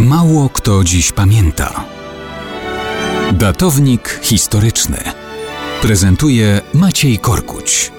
Mało kto dziś pamięta. Datownik historyczny prezentuje Maciej Korkuć.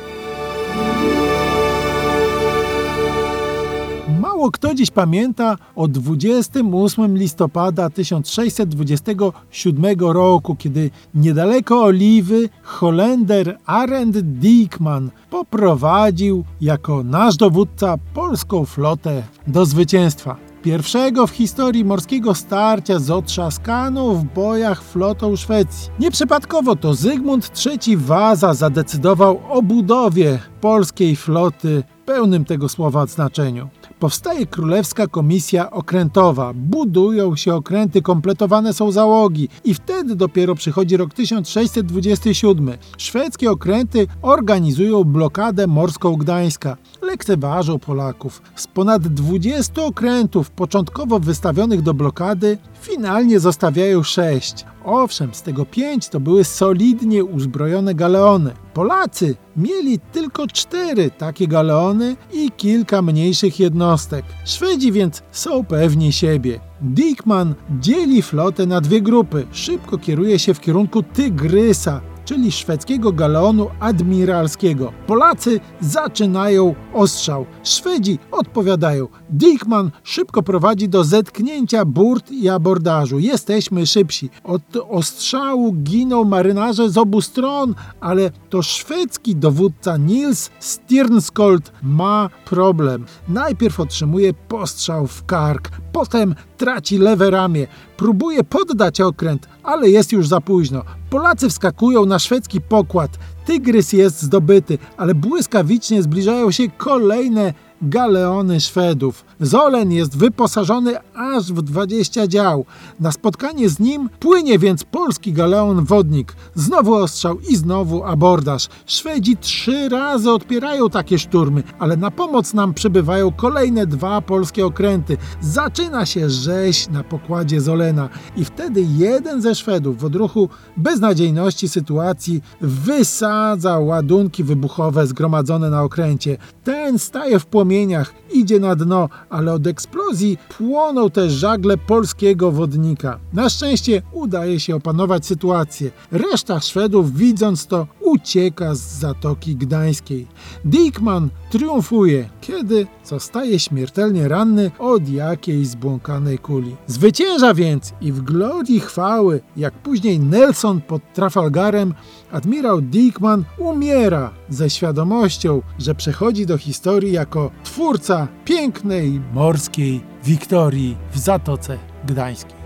Mało kto dziś pamięta o 28 listopada 1627 roku, kiedy niedaleko Oliwy Holender Arend Diekman poprowadził jako nasz dowódca polską flotę do zwycięstwa pierwszego w historii morskiego starcia z otrzaskaną w bojach flotą Szwecji. Nieprzypadkowo to Zygmunt III Waza zadecydował o budowie polskiej floty pełnym tego słowa znaczeniu. Powstaje Królewska Komisja Okrętowa, budują się okręty, kompletowane są załogi i wtedy dopiero przychodzi rok 1627. Szwedzkie okręty organizują blokadę morską Gdańska. Lekceważą Polaków. Z ponad 20 okrętów początkowo wystawionych do blokady finalnie zostawiają 6. Owszem, z tego 5 to były solidnie uzbrojone galeony. Polacy mieli tylko 4 takie galeony i kilka mniejszych jednostek. Szwedzi więc są pewni siebie. Dickman dzieli flotę na dwie grupy. Szybko kieruje się w kierunku Tygrysa, czyli szwedzkiego galeonu admiralskiego. Polacy zaczynają ostrzał. Szwedzi odpowiadają. Dickman szybko prowadzi do zetknięcia burt i abordażu. Jesteśmy szybsi. Od ostrzału giną marynarze z obu stron, ale to szwedzki dowódca Nils Stirnskold ma problem. Najpierw otrzymuje postrzał w kark, potem traci lewe ramię. Próbuje poddać okręt, ale jest już za późno. Polacy wskakują na szwedzki pokład. Tygrys jest zdobyty, ale błyskawicznie zbliżają się kolejne galeony Szwedów. Zolen jest wyposażony aż w 20 dział. Na spotkanie z nim płynie więc polski galeon wodnik. Znowu ostrzał i znowu abordaż. Szwedzi trzy razy odpierają takie szturmy, ale na pomoc nam przybywają kolejne dwa polskie okręty. Zaczyna się rzeź na pokładzie Zolena i wtedy jeden ze Szwedów w odruchu beznadziejności sytuacji wysadza ładunki wybuchowe zgromadzone na okręcie. Ten staje w płomieniu idzie na dno, ale od eksplozji płoną też żagle polskiego wodnika. Na szczęście udaje się opanować sytuację. Reszta Szwedów, widząc to, ucieka z Zatoki Gdańskiej. Dickman triumfuje, kiedy zostaje śmiertelnie ranny od jakiejś zbłąkanej kuli. Zwycięża więc i w glorii chwały, jak później Nelson pod Trafalgarem, admirał Dickman umiera ze świadomością, że przechodzi do historii jako twórca pięknej morskiej wiktorii w Zatoce Gdańskiej.